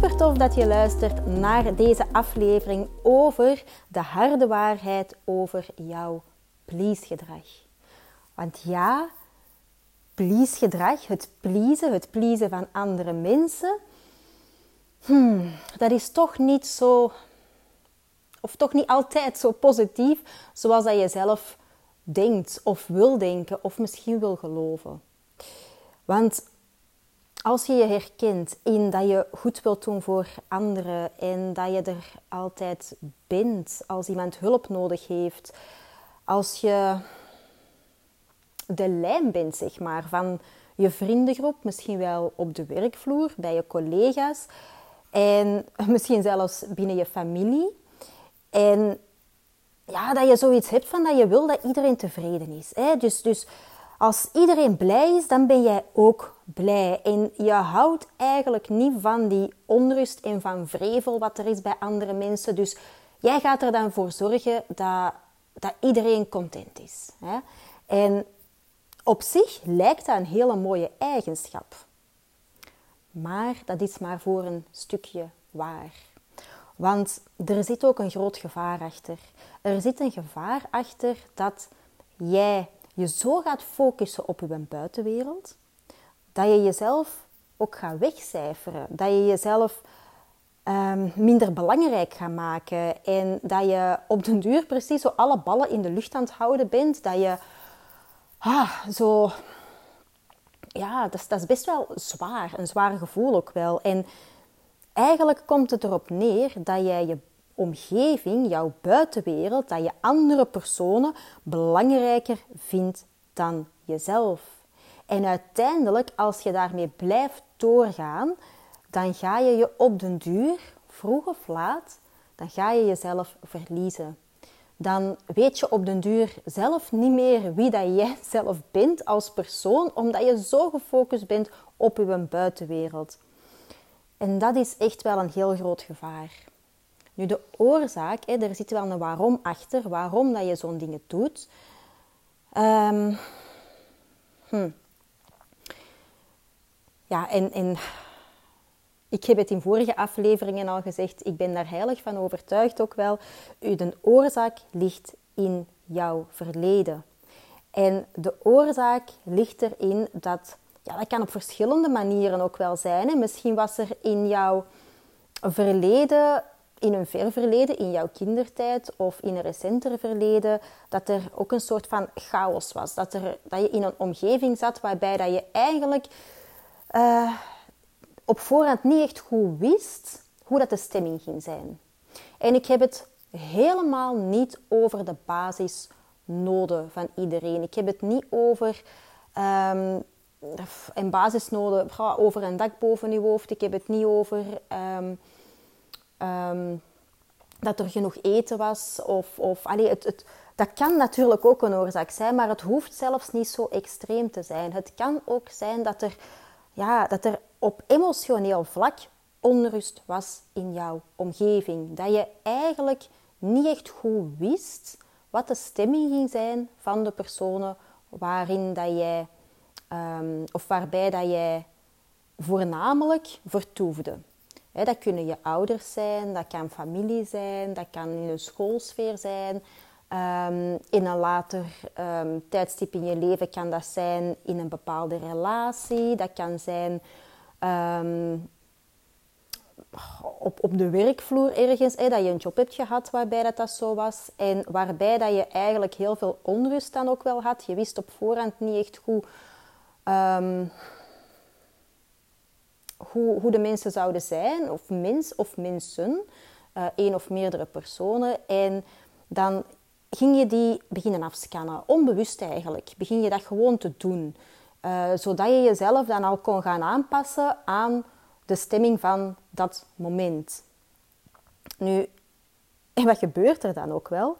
Super tof dat je luistert naar deze aflevering over de harde waarheid over jouw please-gedrag. Want ja, please-gedrag, het pleasen, het pleasen van andere mensen, hmm, dat is toch niet zo, of toch niet altijd zo positief zoals dat je zelf denkt of wil denken of misschien wil geloven. Want als je je herkent in dat je goed wilt doen voor anderen en dat je er altijd bent als iemand hulp nodig heeft, als je de lijn bent, zeg maar, van je vriendengroep, misschien wel op de werkvloer, bij je collega's en misschien zelfs binnen je familie. En ja, dat je zoiets hebt van dat je wil dat iedereen tevreden is. Hè? Dus, dus als iedereen blij is, dan ben jij ook blij. En je houdt eigenlijk niet van die onrust en van vrevel wat er is bij andere mensen. Dus jij gaat er dan voor zorgen dat, dat iedereen content is. Hè? En op zich lijkt dat een hele mooie eigenschap. Maar dat is maar voor een stukje waar. Want er zit ook een groot gevaar achter. Er zit een gevaar achter dat jij je zo gaat focussen op je buitenwereld, dat je jezelf ook gaat wegcijferen. Dat je jezelf um, minder belangrijk gaat maken. En dat je op den duur precies zo alle ballen in de lucht aan het houden bent. Dat je ah, zo... Ja, dat is, dat is best wel zwaar. Een zwaar gevoel ook wel. En eigenlijk komt het erop neer dat jij je omgeving, jouw buitenwereld, dat je andere personen belangrijker vindt dan jezelf. En uiteindelijk, als je daarmee blijft doorgaan, dan ga je je op den duur, vroeg of laat, dan ga je jezelf verliezen. Dan weet je op den duur zelf niet meer wie dat jij zelf bent als persoon, omdat je zo gefocust bent op je buitenwereld. En dat is echt wel een heel groot gevaar. Nu, de oorzaak, hè, er zit wel een waarom achter, waarom dat je zo'n dingen doet. Um. Ja, en, ik heb het in vorige afleveringen al gezegd, ik ben daar heilig van overtuigd ook wel. De oorzaak ligt in jouw verleden. En de oorzaak ligt erin dat, ja, dat kan op verschillende manieren ook wel zijn. Hè. Misschien was er in jouw verleden in een ver verleden, in jouw kindertijd of in een recenter verleden, dat er ook een soort van chaos was. Dat, er, dat je in een omgeving zat waarbij dat je eigenlijk uh, op voorhand niet echt goed wist hoe dat de stemming ging zijn. En ik heb het helemaal niet over de basisnoden van iedereen. Ik heb het niet over um, een basisnoden over een dak boven je hoofd. Ik heb het niet over um, Ehm, dat er genoeg eten was. Of, of het, het, dat kan natuurlijk ook een oorzaak zijn, maar het hoeft zelfs niet zo extreem te zijn. Het kan ook zijn dat er, ja, dat er op emotioneel vlak onrust was in jouw omgeving. Dat je eigenlijk niet echt goed wist wat de stemming ging zijn van de personen waarin dat jij, um, of waarbij dat jij voornamelijk vertoefde dat kunnen je ouders zijn, dat kan familie zijn, dat kan in een schoolsfeer zijn. Ehm, in een later um, tijdstip in je leven kan dat zijn in een bepaalde relatie. Dat kan zijn um, op, op de werkvloer ergens, dat je een job hebt gehad waarbij dat, dat zo was. En waarbij dat je eigenlijk heel veel onrust dan ook wel had. Je wist op voorhand niet echt goed ehm, hoe, hoe de mensen zouden zijn, of mens of mensen, uh, één of meerdere personen. En dan ging je die beginnen afscannen, onbewust eigenlijk. Begin je dat gewoon te doen, uh, zodat je jezelf dan al kon gaan aanpassen aan de stemming van dat moment. Nu, en wat gebeurt er dan ook wel?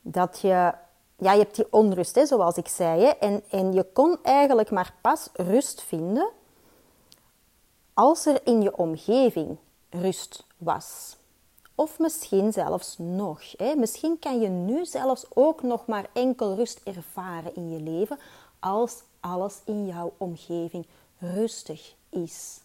Dat je, ja, je hebt die onrust, hè, zoals ik zei, hè, en, en je kon eigenlijk maar pas rust vinden als er in je omgeving rust was. Of misschien zelfs nog. Hè. Misschien kan je nu zelfs ook nog maar enkel rust ervaren in je leven als alles in jouw omgeving rustig is.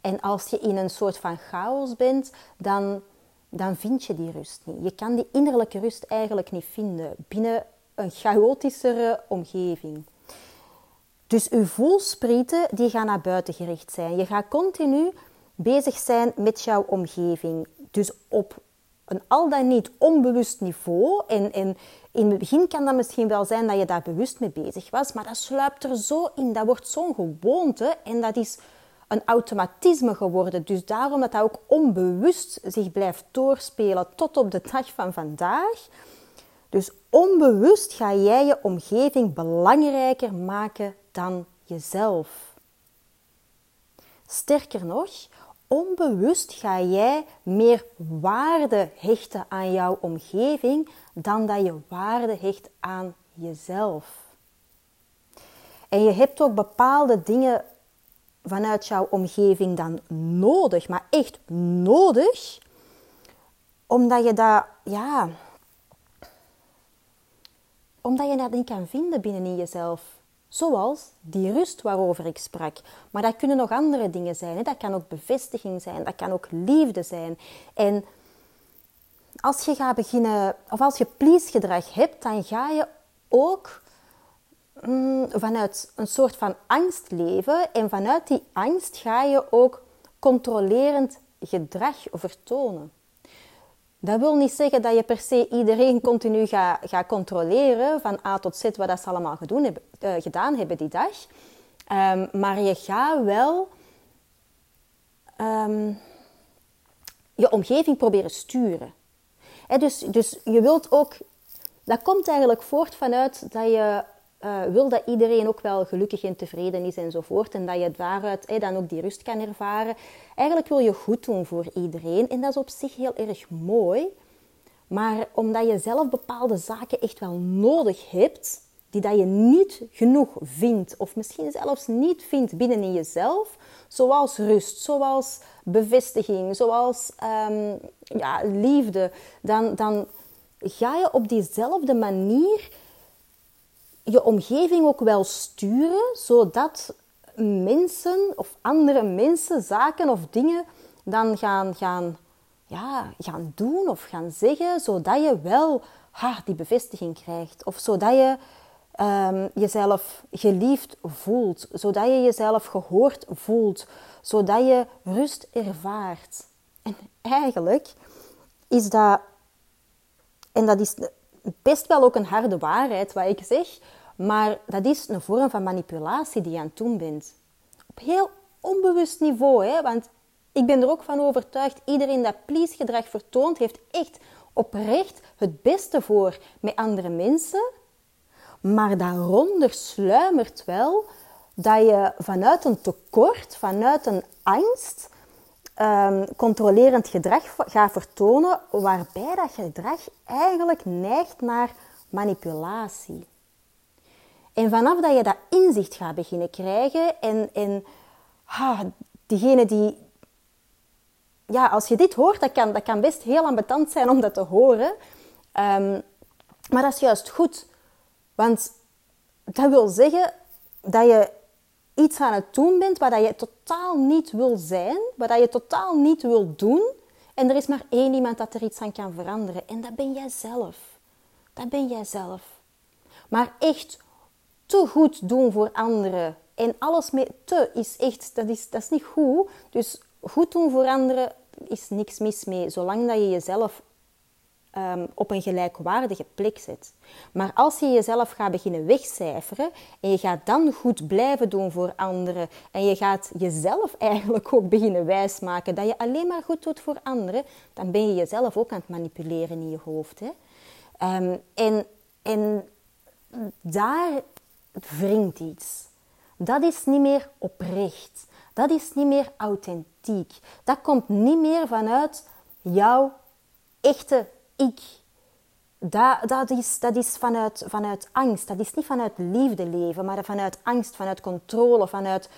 En als je in een soort van chaos bent, dan, dan vind je die rust niet. Je kan die innerlijke rust eigenlijk niet vinden binnen een chaotischere omgeving. Dus je voelsprieten die gaan naar buiten gericht zijn. Je gaat continu bezig zijn met jouw omgeving. Dus op een al dan niet onbewust niveau. En, en in het begin kan dat misschien wel zijn dat je daar bewust mee bezig was, maar dat sluipt er zo in. Dat wordt zo'n gewoonte en dat is een automatisme geworden. Dus daarom dat dat ook onbewust zich blijft doorspelen tot op de dag van vandaag. Dus onbewust ga jij je omgeving belangrijker maken dan jezelf. Sterker nog, onbewust ga jij meer waarde hechten aan jouw omgeving dan dat je waarde hecht aan jezelf. En je hebt ook bepaalde dingen vanuit jouw omgeving dan nodig, maar echt nodig, omdat je dat, ja, omdat je dat niet kan vinden binnenin jezelf. Zoals die rust waarover ik sprak. Maar dat kunnen nog andere dingen zijn. Hè? Dat kan ook bevestiging zijn, dat kan ook liefde zijn. En als je gaat beginnen, of als je please gedrag hebt, dan ga je ook mm, vanuit een soort van angst leven. En vanuit die angst ga je ook controlerend gedrag vertonen. Dat wil niet zeggen dat je per se iedereen continu gaat, gaat controleren van A tot Z wat dat ze allemaal gedaan hebben, uh, gedaan hebben die dag. Um, maar je gaat wel um, je omgeving proberen sturen. Dus, dus je wilt ook, dat komt eigenlijk voort vanuit dat je uh, wil dat iedereen ook wel gelukkig en tevreden is enzovoort. En dat je daaruit dan ook die rust kan ervaren. Eigenlijk wil je goed doen voor iedereen. En dat is op zich heel erg mooi. Maar omdat je zelf bepaalde zaken echt wel nodig hebt, die dat je niet genoeg vindt, of misschien zelfs niet vindt binnenin jezelf, zoals rust, zoals bevestiging, zoals um, ja, liefde, dan, dan ga je op diezelfde manier je omgeving ook wel sturen, zodat mensen of andere mensen, zaken of dingen dan gaan, gaan, ja, gaan doen of gaan zeggen, zodat je wel ha, die bevestiging krijgt. Of zodat je um, jezelf geliefd voelt, zodat je jezelf gehoord voelt, zodat je rust ervaart. En eigenlijk is dat, en dat is best wel ook een harde waarheid wat ik zeg, maar dat is een vorm van manipulatie die je aan het doen bent. Op heel onbewust niveau, hè? want ik ben er ook van overtuigd, iedereen dat please-gedrag vertoont, heeft echt oprecht het beste voor met andere mensen. Maar daaronder sluimert wel dat je vanuit een tekort, vanuit een angst, um, controlerend gedrag gaat vertonen, waarbij dat gedrag eigenlijk neigt naar manipulatie. En vanaf dat je dat inzicht gaat beginnen krijgen en, en ha, diegene die... Ja, als je dit hoort, dat kan, dat kan best heel ambetant zijn om dat te horen. Um, maar dat is juist goed. Want dat wil zeggen dat je iets aan het doen bent waar je totaal niet wil zijn, waar je totaal niet wil doen. En er is maar één iemand dat er iets aan kan veranderen. En dat ben jij zelf. Dat ben jij zelf. Maar echt te goed doen voor anderen. En alles met te is echt, dat is, dat is niet goed. Dus goed doen voor anderen is niks mis mee, zolang dat je jezelf um, op een gelijkwaardige plek zet. Maar als je jezelf gaat beginnen wegcijferen en je gaat dan goed blijven doen voor anderen en je gaat jezelf eigenlijk ook beginnen wijsmaken dat je alleen maar goed doet voor anderen, dan ben je jezelf ook aan het manipuleren in je hoofd. Hè? Um, en, en daar wringt iets. Dat is niet meer oprecht. Dat is niet meer authentiek. Dat komt niet meer vanuit jouw echte ik. Dat, dat, is, dat is vanuit, vanuit angst. Dat is niet vanuit liefde leven, maar vanuit angst, vanuit controle, vanuit...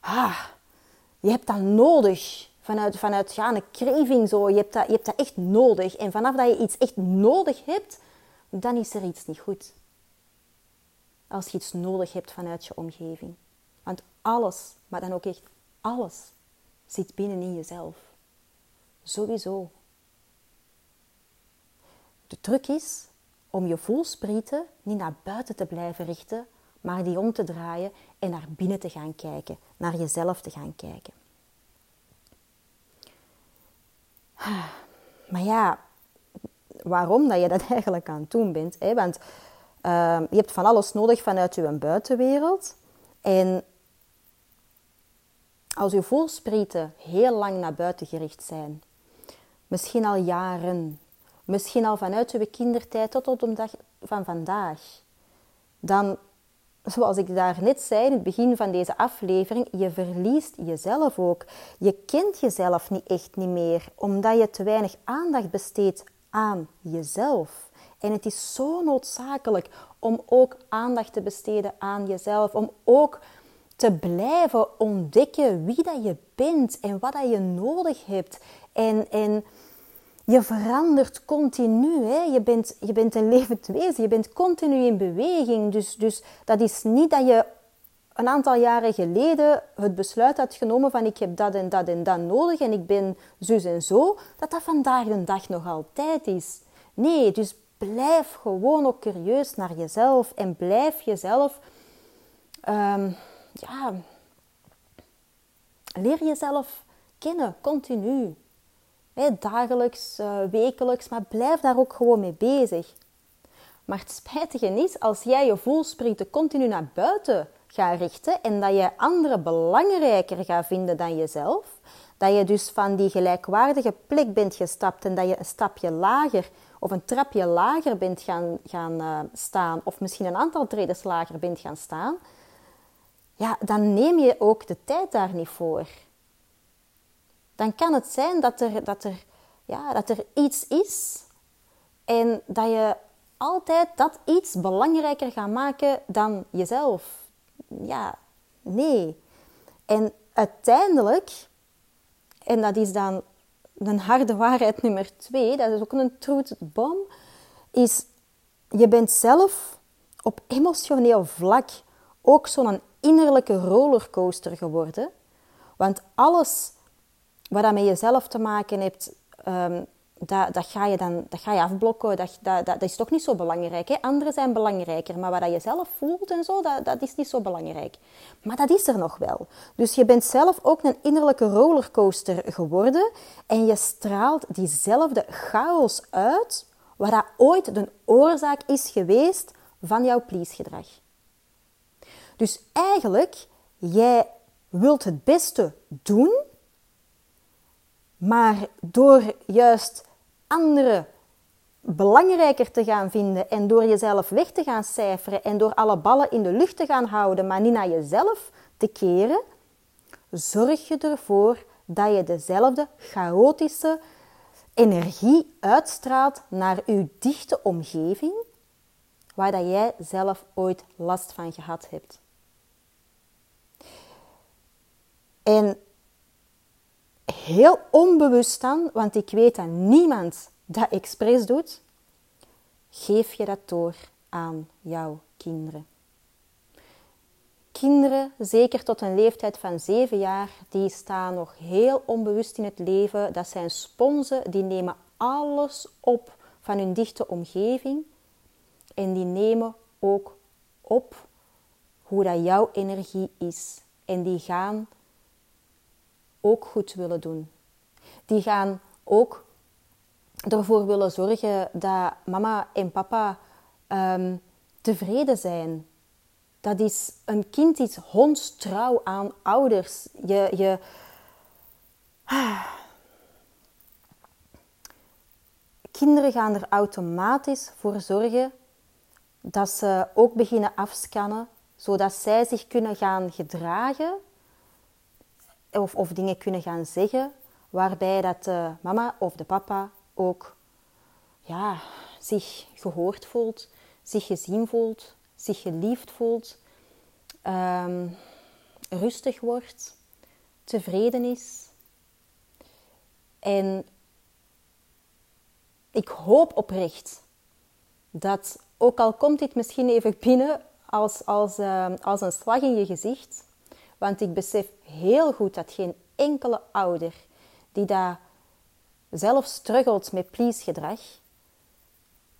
Ah, je hebt dat nodig. Vanuit, vanuit ja, een craving zo. Je hebt, dat, je hebt dat echt nodig. En vanaf dat je iets echt nodig hebt, dan is er iets niet goed. Als je iets nodig hebt vanuit je omgeving. Want alles, maar dan ook echt alles, zit binnenin jezelf. Sowieso. De truc is om je voelsprieten niet naar buiten te blijven richten, maar die om te draaien en naar binnen te gaan kijken, naar jezelf te gaan kijken. Maar ja, waarom dat je dat eigenlijk aan het doen bent? Hè? Want uh, je hebt van alles nodig vanuit je buitenwereld. En als je voelsprieten heel lang naar buiten gericht zijn, misschien al jaren, misschien al vanuit je kindertijd tot op de dag van vandaag, dan, zoals ik daar net zei in het begin van deze aflevering, je verliest jezelf ook. Je kent jezelf niet echt niet meer, omdat je te weinig aandacht besteedt aan jezelf. En het is zo noodzakelijk om ook aandacht te besteden aan jezelf, om ook te blijven ontdekken wie dat je bent en wat dat je nodig hebt. En, en je verandert continu. Hè? Je, bent, je bent een levend wezen, je bent continu in beweging. Dus, dus dat is niet dat je een aantal jaren geleden het besluit had genomen van ik heb dat en dat en dat nodig en ik ben zus en zo, dat dat vandaag de dag nog altijd is. Nee, dus blijf gewoon ook curieus naar jezelf en blijf jezelf, um, ja, leer jezelf kennen, continu dagelijks, uh, wekelijks, maar blijf daar ook gewoon mee bezig. Maar het spijtige is, als jij je voelsprieten continu naar buiten gaat richten en dat je anderen belangrijker gaat vinden dan jezelf, dat je dus van die gelijkwaardige plek bent gestapt en dat je een stapje lager of een trapje lager bent gaan, gaan uh, staan, of misschien een aantal treden lager bent gaan staan, ja, dan neem je ook de tijd daar niet voor dan kan het zijn dat er, dat er, ja, dat er iets is en dat je altijd dat iets belangrijker gaat maken dan jezelf. Ja, nee. En uiteindelijk, en dat is dan een harde waarheid nummer twee, dat is ook een truth bomb, is je bent zelf op emotioneel vlak ook zo'n innerlijke rollercoaster geworden. Want alles wat dat met jezelf te maken hebt, um, dat, dat, ga je dan dat ga je afblokken. Dat, dat, dat, is toch niet zo belangrijk. Hè? Anderen zijn belangrijker, maar wat dat je zelf voelt en zo, dat, dat is niet zo belangrijk. Maar dat is er nog wel. Dus je bent zelf ook een innerlijke rollercoaster geworden en je straalt diezelfde chaos uit, wat dat ooit de oorzaak is geweest van jouw please-gedrag. Dus eigenlijk, jij wilt het beste doen maar door juist anderen belangrijker te gaan vinden en door jezelf weg te gaan cijferen en door alle ballen in de lucht te gaan houden, maar niet naar jezelf te keren, zorg je ervoor dat je dezelfde chaotische energie uitstraalt naar uw dichte omgeving, waar dat jij zelf ooit last van gehad hebt. En heel onbewust dan, want ik weet dat niemand dat expres doet, geef je dat door aan jouw kinderen. Kinderen, zeker tot een leeftijd van 7 jaar, die staan nog heel onbewust in het leven. Dat zijn sponsen, die nemen alles op van hun dichte omgeving. En die nemen ook op hoe dat jouw energie is. En die gaan ook goed willen doen. Die gaan ook ervoor willen zorgen dat mama en papa um, tevreden zijn. Dat is, een kind is hondstrouw aan ouders. Je, je, Kinderen gaan er automatisch voor zorgen dat ze ook beginnen afscannen, zodat zij zich kunnen gaan gedragen of, of dingen kunnen gaan zeggen, waarbij dat de mama of de papa ook ja, zich gehoord voelt, zich gezien voelt, zich geliefd voelt, ehm, rustig wordt, tevreden is. En ik hoop oprecht dat, ook al komt dit misschien even binnen als, als, ehm, als een slag in je gezicht, want ik besef heel goed dat geen enkele ouder die daar zelf struggelt met please-gedrag,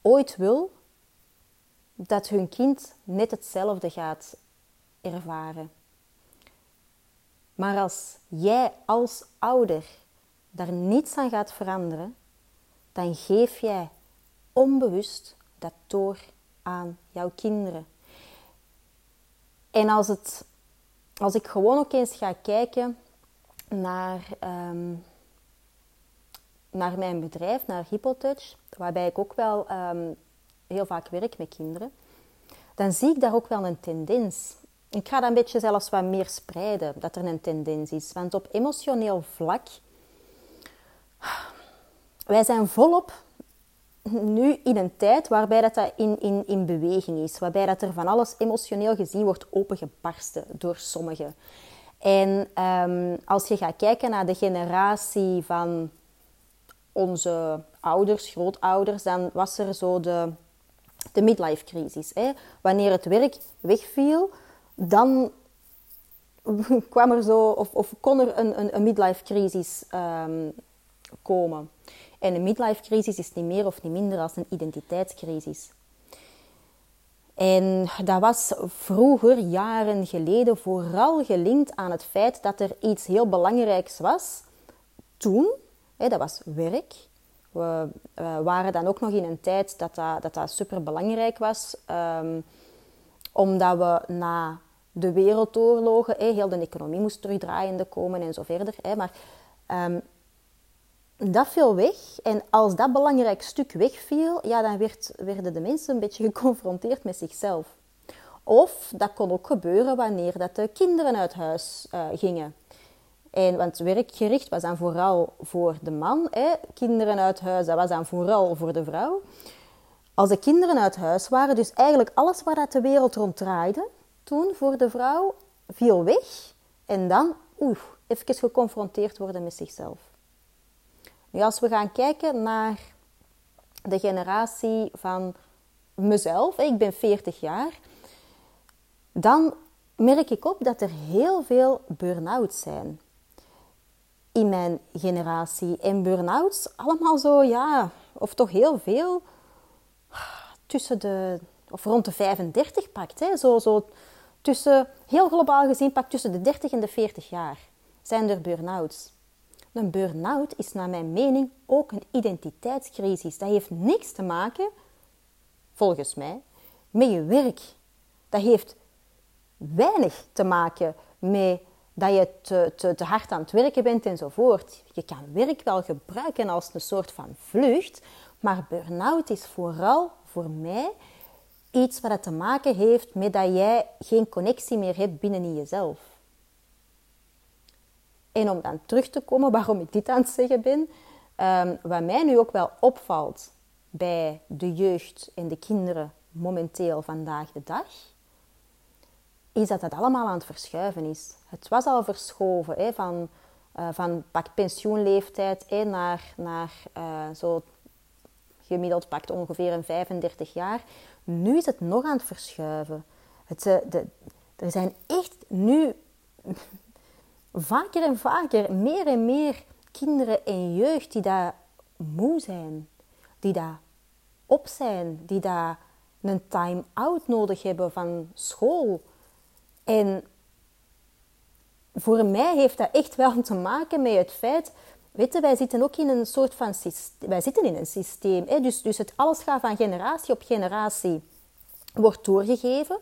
ooit wil dat hun kind net hetzelfde gaat ervaren. Maar als jij als ouder daar niets aan gaat veranderen, dan geef jij onbewust dat door aan jouw kinderen. En als, het, als ik gewoon ook eens ga kijken naar, ehm, naar mijn bedrijf, naar Hippotouch, waarbij ik ook wel ehm, heel vaak werk met kinderen, dan zie ik daar ook wel een tendens. Ik ga dat een beetje zelfs wat meer spreiden, dat er een tendens is. Want op emotioneel vlak wij zijn volop nu in een tijd waarbij dat, dat in, in, in beweging is. Waarbij dat er van alles emotioneel gezien wordt opengebarsten door sommigen. En um, als je gaat kijken naar de generatie van onze ouders, grootouders, dan was er zo de, de midlife crisis. Hè? Wanneer het werk wegviel, dan kwam er zo, of, of kon er een, een, een midlife crisis um, komen. En een midlife crisis is niet meer of niet minder als een identiteitscrisis. En dat was vroeger, jaren geleden, vooral gelinkt aan het feit dat er iets heel belangrijks was toen. Hè, dat was werk. We waren dan ook nog in een tijd dat dat, dat, dat super belangrijk was. Um, omdat we na de wereldoorlogen, hè, heel de economie moest terugdraaiende komen en zo verder. Hè, maar um, dat viel weg. En als dat belangrijk stuk wegviel, ja, dan werd, werden de mensen een beetje geconfronteerd met zichzelf. Of dat kon ook gebeuren wanneer dat de kinderen uit huis uh, gingen. En, want werkgericht was dan vooral voor de man. Hè. Kinderen uit huis, dat was dan vooral voor de vrouw. Als de kinderen uit huis waren, dus eigenlijk alles waar dat de wereld rond draaide, toen voor de vrouw, viel weg. En dan, oeh, even geconfronteerd worden met zichzelf. Als we gaan kijken naar de generatie van mezelf, ik ben 40 jaar, dan merk ik op dat er heel veel burn-outs zijn in mijn generatie. En burn-outs, allemaal zo, ja, of toch heel veel, tussen de, of rond de 35 pakt. Hè? Zo, zo tussen, heel globaal gezien, pakt tussen de 30 en de 40 jaar zijn er burn-outs. Een burn-out is naar mijn mening ook een identiteitscrisis. Dat heeft niks te maken, volgens mij, met je werk. Dat heeft weinig te maken met dat je te, te, te hard aan het werken bent enzovoort. Je kan werk wel gebruiken als een soort van vlucht, maar burn-out is vooral voor mij iets wat te maken heeft met dat jij geen connectie meer hebt binnen in jezelf. En om dan terug te komen waarom ik dit aan het zeggen ben, um, wat mij nu ook wel opvalt bij de jeugd en de kinderen momenteel vandaag de dag, is dat het allemaal aan het verschuiven is. Het was al verschoven hè, van, uh, van pak pensioenleeftijd hè, naar, naar uh, zo gemiddeld pakt ongeveer een 35 jaar. Nu is het nog aan het verschuiven. Het, uh, de, er zijn echt nu vaker en vaker, meer en meer kinderen en jeugd die daar moe zijn, die daar op zijn, die daar een time-out nodig hebben van school. En voor mij heeft dat echt wel te maken met het feit... Weet je, wij zitten ook in een soort van systeem. Wij zitten in een systeem. Dus, dus het alles gaat van generatie op generatie wordt doorgegeven.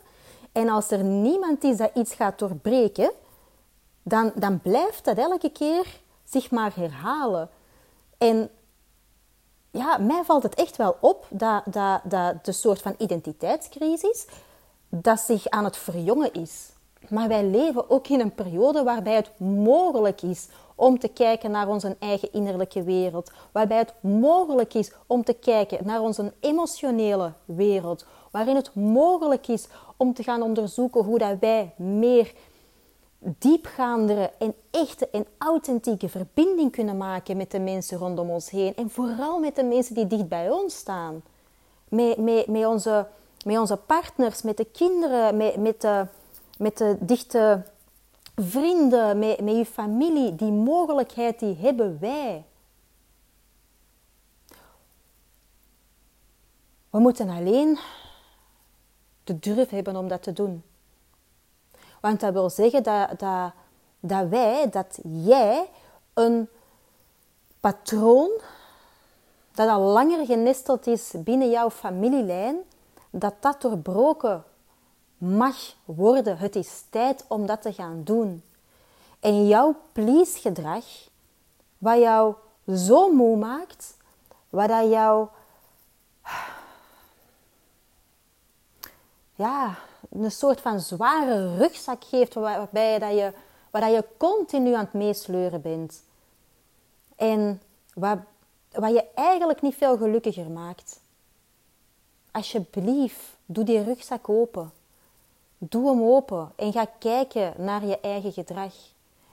En als er niemand is dat iets gaat doorbreken, dan, dan blijft dat elke keer zich maar herhalen. En ja, mij valt het echt wel op dat, dat, dat de soort van identiteitscrisis dat zich aan het verjongen is. Maar wij leven ook in een periode waarbij het mogelijk is om te kijken naar onze eigen innerlijke wereld. Waarbij het mogelijk is om te kijken naar onze emotionele wereld. Waarin het mogelijk is om te gaan onderzoeken hoe dat wij meer diepgaandere en echte en authentieke verbinding kunnen maken met de mensen rondom ons heen. En vooral met de mensen die dicht bij ons staan. Met, met, met, onze, met onze partners, met de kinderen, met, met, de, met de dichte vrienden, met, met je familie. Die mogelijkheid die hebben wij. We moeten alleen de durf hebben om dat te doen. Want dat wil zeggen dat, dat, dat wij, dat jij een patroon dat al langer genesteld is binnen jouw familielijn, dat dat doorbroken mag worden. Het is tijd om dat te gaan doen. En jouw please-gedrag, wat jou zo moe maakt, wat dat jou ja, een soort van zware rugzak geeft waarbij dat je, waar dat je continu aan het meesleuren bent. En wat, wat je eigenlijk niet veel gelukkiger maakt. Alsjeblieft, doe die rugzak open. Doe hem open en ga kijken naar je eigen gedrag.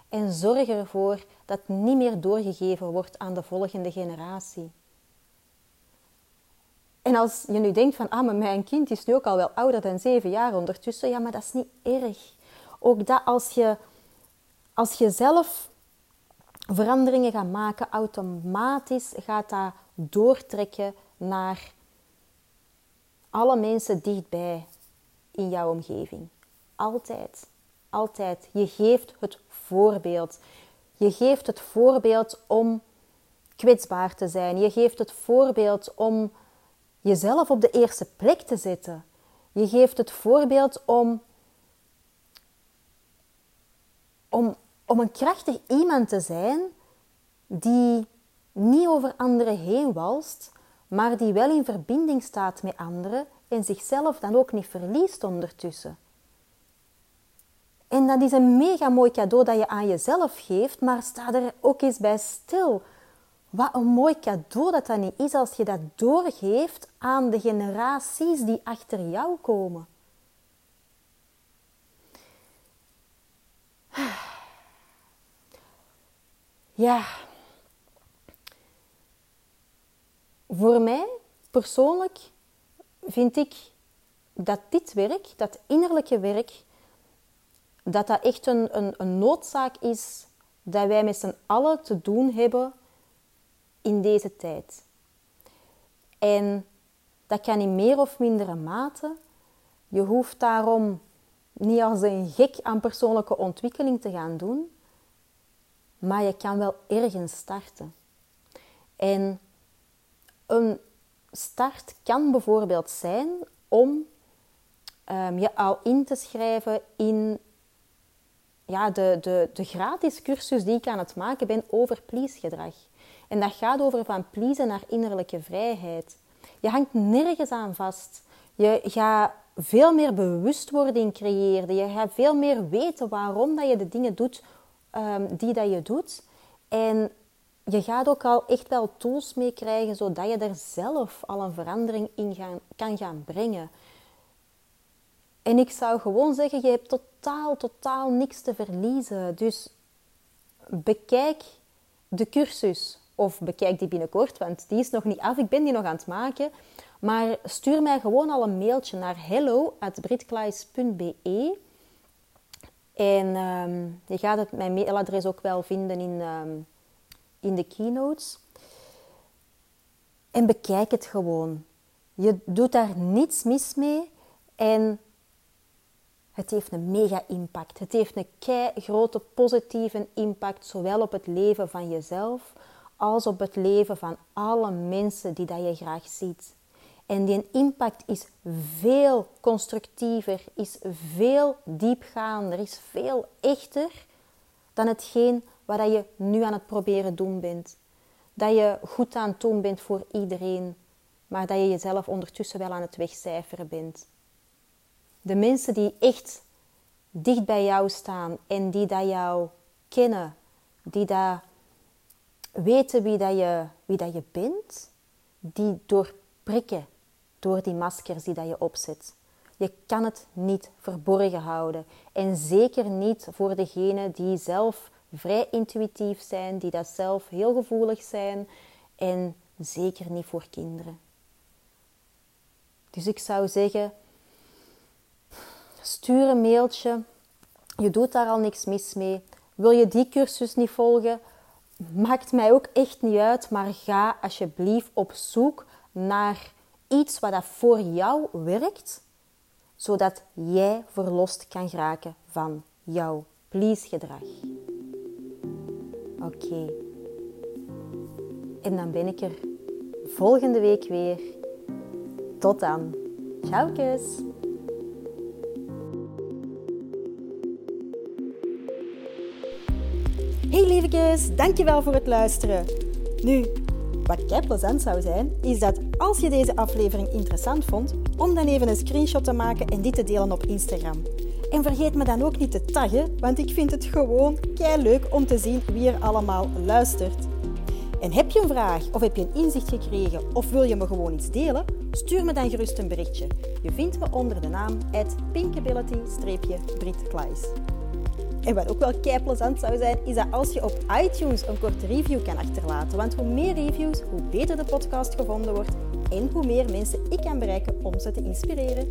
En zorg ervoor dat het niet meer doorgegeven wordt aan de volgende generatie. En als je nu denkt van, ah, maar mijn kind is nu ook al wel ouder dan zeven jaar ondertussen, ja, maar dat is niet erg. Ook dat als je, als je zelf veranderingen gaat maken, automatisch gaat dat doortrekken naar alle mensen dichtbij in jouw omgeving. Altijd, altijd. Je geeft het voorbeeld. Je geeft het voorbeeld om kwetsbaar te zijn. Je geeft het voorbeeld om jezelf op de eerste plek te zetten. Je geeft het voorbeeld om, om, om een krachtig iemand te zijn die niet over anderen heen walst, maar die wel in verbinding staat met anderen en zichzelf dan ook niet verliest ondertussen. En dat is een mega mooi cadeau dat je aan jezelf geeft, maar sta er ook eens bij stil. Wat een mooi cadeau dat dat niet is als je dat doorgeeft aan de generaties die achter jou komen. Ja. Voor mij persoonlijk vind ik dat dit werk, dat innerlijke werk, dat dat echt een, een, een noodzaak is dat wij met z'n allen te doen hebben in deze tijd. En dat kan in meer of mindere mate. Je hoeft daarom niet als een gek aan persoonlijke ontwikkeling te gaan doen, maar je kan wel ergens starten. En een start kan bijvoorbeeld zijn om um, je al in te schrijven in ja, de, de, de gratis cursus die ik aan het maken ben over please-gedrag. En dat gaat over van pleasen naar innerlijke vrijheid. Je hangt nergens aan vast. Je gaat veel meer bewustwording creëren. Je gaat veel meer weten waarom dat je de dingen doet um, die dat je doet. En je gaat ook al echt wel tools mee krijgen, zodat je er zelf al een verandering in gaan, kan gaan brengen. En ik zou gewoon zeggen, je hebt totaal, totaal niks te verliezen. Dus bekijk de cursus of bekijk die binnenkort, want die is nog niet af. Ik ben die nog aan het maken. Maar stuur mij gewoon al een mailtje naar hello.britkleis.be En ehm, je gaat het, mijn mailadres ook wel vinden in, ehm, in de keynotes. En bekijk het gewoon. Je doet daar niets mis mee. En Het heeft een mega impact. Het heeft een kei grote positieve impact, zowel op het leven van jezelf als op het leven van alle mensen die dat je graag ziet. En die impact is veel constructiever, is veel diepgaander, is veel echter dan hetgeen wat je nu aan het proberen doen bent. Dat je goed aan het doen bent voor iedereen, maar dat je jezelf ondertussen wel aan het wegcijferen bent. De mensen die echt dicht bij jou staan en die dat jou kennen, die dat weten wie, dat je, wie dat je bent, die doorprikken door die maskers die dat je opzet. Je kan het niet verborgen houden. En zeker niet voor degenen die zelf vrij intuïtief zijn, die dat zelf heel gevoelig zijn. En zeker niet voor kinderen. Dus ik zou zeggen, stuur een mailtje. Je doet daar al niks mis mee. Wil je die cursus niet volgen? Maakt mij ook echt niet uit, maar ga alsjeblieft op zoek naar iets wat dat voor jou werkt, zodat jij verlost kan geraken van jouw please-gedrag. Oké. En dan ben ik er volgende week weer. Tot dan. Ciao. Hey lievekes, dankjewel voor het luisteren. Nu, wat kei plezant zou zijn, is dat als je deze aflevering interessant vond, om dan even een screenshot te maken en dit te delen op Instagram. En vergeet me dan ook niet te taggen, want ik vind het gewoon kei leuk om te zien wie er allemaal luistert. En heb je een vraag of heb je een inzicht gekregen of wil je me gewoon iets delen? Stuur me dan gerust een berichtje. Je vindt me onder de naam pinkability-britkleis. En wat ook wel kei plezant zou zijn, is dat als je op iTunes een korte review kan achterlaten. Want hoe meer reviews, hoe beter de podcast gevonden wordt en hoe meer mensen ik kan bereiken om ze te inspireren.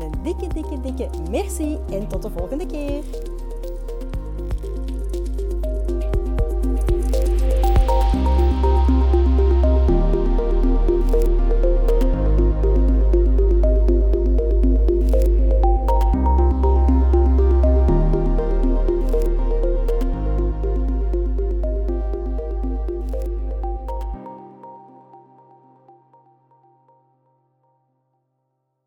Een dikke, dikke, dikke merci en tot de volgende keer.